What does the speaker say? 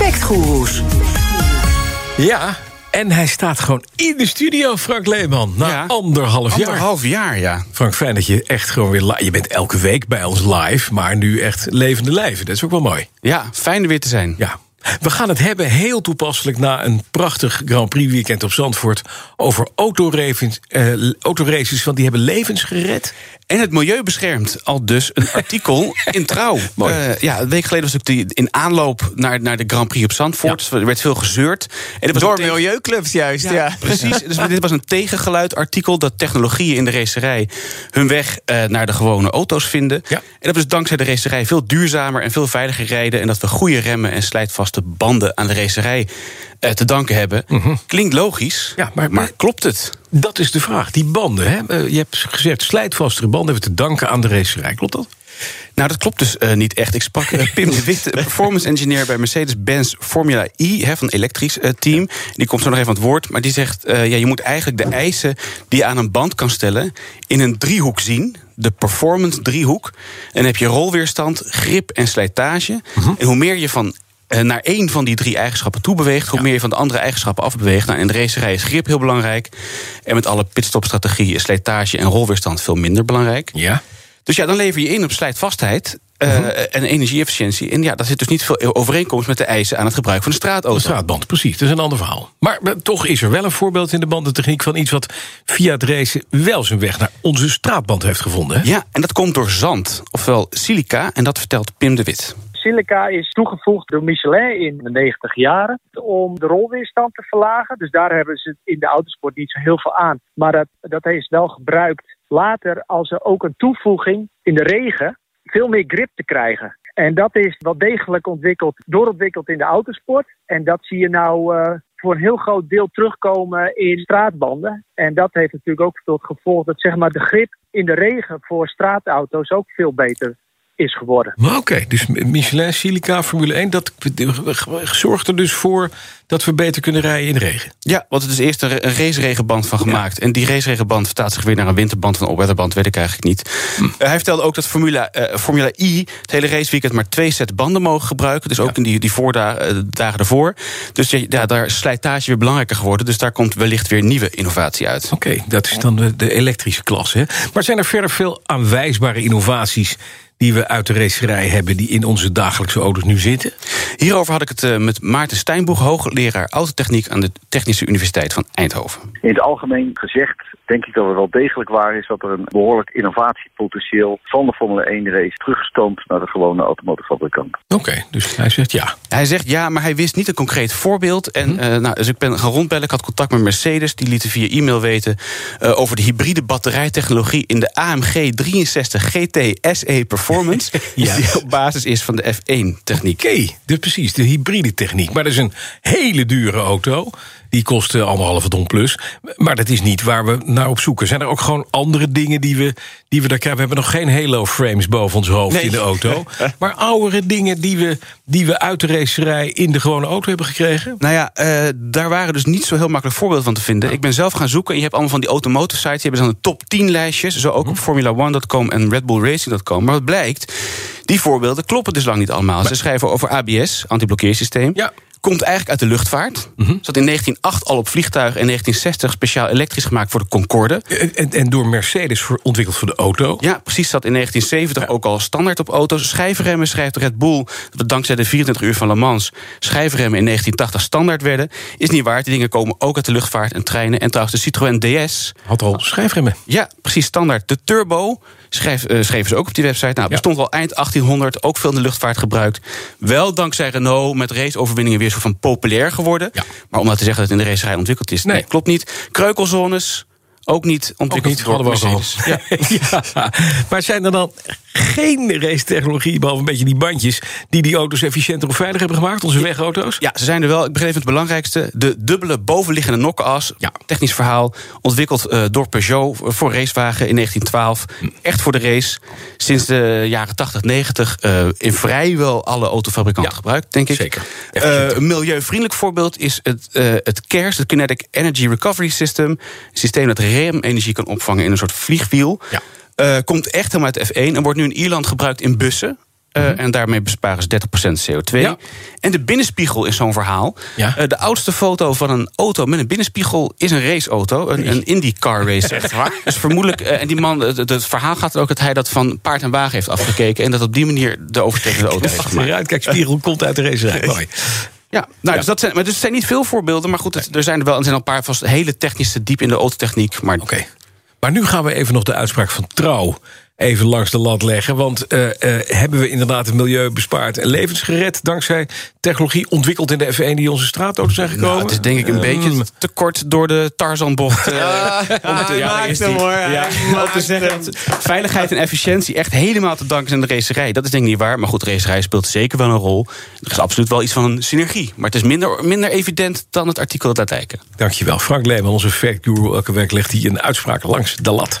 Effectgoeroes. Ja, en hij staat gewoon in de studio, Frank Leeman. Na ja, anderhalf jaar. Anderhalf jaar, ja. Frank, fijn dat je echt gewoon weer... Je bent elke week bij ons live, maar nu echt levende lijven. Dat is ook wel mooi. Ja, fijn er weer te zijn. Ja, we gaan het hebben, heel toepasselijk... na een prachtig Grand Prix weekend op Zandvoort... over autoraces, eh, autoraces want die hebben levens gered. En het milieu beschermt. Al dus een artikel in Trouw. Mooi. Eh, ja, een week geleden was ik die in aanloop naar, naar de Grand Prix op Zandvoort. Er werd veel gezeurd. En Door tegen- milieuclubs juist, ja. Ja, precies. Dus dit was een tegengeluid artikel dat technologieën in de racerij hun weg eh, naar de gewone auto's vinden. Ja. En dat we dus dankzij de racerij veel duurzamer en veel veiliger rijden. En dat we goede remmen en slijtvaste banden aan de racerij eh, te danken hebben. Klinkt logisch, Ja, maar- maar klopt het? Dat is de vraag. Die banden, hè? Eh, je hebt gezegd slijtvastere banden... hebben te danken aan de racerij. Klopt dat? Nou, dat klopt dus eh, niet echt. Ik sprak Pim de Wit, performance engineer bij Mercedes-Benz Formula E, hè, van elektrisch eh, team. Die komt zo nog even aan het woord. Maar die zegt: ja, je moet eigenlijk de eisen die je aan een band kan stellen in een driehoek zien. De performance driehoek. En dan heb je rolweerstand, grip en slijtage. En hoe meer je van naar één van die drie eigenschappen toe beweegt, hoe meer je van de andere eigenschappen afbeweegt. Nou, in de racerij is grip heel belangrijk. En met alle pitstopstrategieën is slijtage en rolweerstand veel minder belangrijk. Ja. Dus ja, dan lever je in op slijtvastheid eh, en energieefficiëntie. En ja, daar zit dus niet veel overeenkomst met de eisen aan het gebruik van de straatauto. De straatband, precies. Dat is een ander verhaal. Maar, maar toch is er wel een voorbeeld in de bandentechniek... van iets wat via het racen wel zijn weg naar onze straatband heeft gevonden. Hè? Ja, en dat komt door zand, ofwel silica. En dat vertelt Pim de Wit. Silica is toegevoegd door Michelin in de 90 jaren om de rolweerstand te verlagen. Dus daar hebben ze in de autosport niet zo heel veel aan. Maar dat, dat is wel gebruikt later als er ook een toevoeging in de regen veel meer grip te krijgen. En dat is wel degelijk ontwikkeld, doorontwikkeld in de autosport. En dat zie je nou eh, voor een heel groot deel terugkomen in straatbanden. En dat heeft natuurlijk ook tot gevolg dat zeg maar, de grip in de regen voor straatauto's ook veel beter is geworden. Maar oké, dus Michelin, Silica, Formule 1... dat zorgt er dus voor dat we beter kunnen rijden in de regen. Ja, want het is eerst een raceregenband van gemaakt. En die raceregenband vertaalt zich weer naar een winterband of een opwetherband, weet ik eigenlijk niet. Hm. Eh, hij vertelde ook dat Formula, eh, Formula I het hele raceweekend maar twee set banden mogen gebruiken. Dus ook in die, die voordagen eh, dagen ervoor. Dus ja, ja, daar is slijtage weer belangrijker geworden. Dus daar komt wellicht weer nieuwe innovatie uit. Oké, dat is dan de, de elektrische klasse. Hè? Maar zijn er verder veel aanwijsbare innovaties... die we uit de racerij hebben... die in onze dagelijkse auto's nu zitten? Hierover had ik het eh, met Maarten Steinboeg, hoogleraar autotechniek aan de Technische Universiteit van Eindhoven. In het algemeen gezegd denk ik dat het wel degelijk waar is dat er een behoorlijk innovatiepotentieel van de Formule 1 race teruggestoomd naar de gewone automotorfabrikant. Oké, dus hij zegt ja. Hij zegt ja, maar hij wist niet een concreet voorbeeld. En eh, nou, dus ik ben gaan rondbellen. Ik had contact met Mercedes. Die lieten via e-mail weten eh, over de hybride batterijtechnologie in de AMG 63 GT SE Performance. Ja. Die op basis is van de F1-techniek. Oké, dus precies, de hybride techniek. Maar dat is een hele dure auto. Die kost eh, anderhalve ton plus. Maar dat is niet waar we naar op zoeken. Zijn er ook gewoon andere dingen die we, die we daar krijgen? We hebben nog geen halo-frames boven ons hoofd Nee. in de auto. maar oudere dingen die we, die we uit de racerij in de gewone auto hebben gekregen? Nou ja, eh, daar waren dus niet zo heel makkelijk voorbeelden van te vinden. Ik ben zelf gaan zoeken. En je hebt allemaal van die automotive sites. Die hebben dan de top 10 lijstjes. Zo ook op Formula1.com en Red Bull Racing.com. Maar wat blijkt, die voorbeelden kloppen dus lang niet allemaal. Ze schrijven over ABS, antiblokkeersysteem. Ja. Komt eigenlijk uit de luchtvaart. Zat in 1908 al op vliegtuigen. En 1960 speciaal elektrisch gemaakt voor de Concorde. En, en, en door Mercedes voor, ontwikkeld voor de auto. Ja, precies. Zat in 1970 ook al standaard op auto's. Schijfremmen schrijft Red Bull. Dat dankzij de 24 uur van Le Mans schijfremmen in 1980 standaard werden. Is niet waar. Die dingen komen ook uit de luchtvaart en treinen. En trouwens, de Citroën DS. Had al schijfremmen. Ja, precies standaard. De Turbo. Schrijf, eh, schreven ze ook op die website. Nou, Ja. bestond al eind 1800, ook veel in de luchtvaart gebruikt. Wel dankzij Renault met raceoverwinningen weer zo van populair geworden. Ja. Maar om nou te zeggen dat het in de racerij ontwikkeld is, nee. Nee. klopt niet. Kreukelzones, Ook niet Ook ontwikkeld niet, door ook. Ja. Maar zijn er dan geen racetechnologie, behalve een beetje die bandjes... die die auto's efficiënter of veiliger hebben gemaakt, onze wegauto's? Ja, ze zijn er wel. Ik begreep het belangrijkste. De dubbele bovenliggende nokkenas. Ja. Technisch verhaal. Ontwikkeld eh, door Peugeot voor racewagen in 1912. Echt voor de race. Sinds de jaren 80, 90 eh, in vrijwel alle autofabrikanten gebruikt, denk ik. zeker. Eh, een milieuvriendelijk voorbeeld is het, het CARES, het Kinetic Energy Recovery System. Een systeem dat remenergie kan opvangen in een soort vliegwiel. Ja. Eh, komt echt helemaal uit de F1 en wordt nu in Ierland gebruikt in bussen. Eh, En daarmee besparen ze 30% CO2. Mhm. Ja. En de binnenspiegel is zo'n verhaal. Ja. Eh, de oudste foto van een auto met een binnenspiegel is een raceauto. Een, een IndyCar race, echt waar. Dus vermoedelijk, en die man, het, verhaal gaat er ook dat hij dat van paard en wagen heeft afgekeken. En dat op die manier de overstekende auto heeft gemaakt. Kijk, spiegel komt uit de racerij. Mooi. Ja, nou, Dus dat zijn, maar dus het zijn niet veel voorbeelden. Maar goed, het- er zijn er wel er zijn al een paar vast hele technische, diep in de autotechniek. Maar Oké. Maar nu gaan we even nog de uitspraak van Trouw even langs de lat leggen. Want eh, eh, hebben we inderdaad het milieu bespaard en levens gered... dankzij technologie ontwikkeld in de F1 die onze straatauto's zijn gekomen? Nou, het is denk ik een Ehm, beetje te kort door de Tarzanbocht. eh, om te, ja, daar is die. Ja, om te zeggen dat veiligheid en efficiëntie echt helemaal te danken zijn aan de racerij. Dat is denk ik niet waar. Maar goed, de racerij speelt zeker wel een rol. Er is absoluut wel iets van een synergie. Maar het is minder, minder evident dan het artikel dat laat lijken. Dankjewel. Frank Leeman, onze fact guru. Elke week legt hij een uitspraak langs de lat.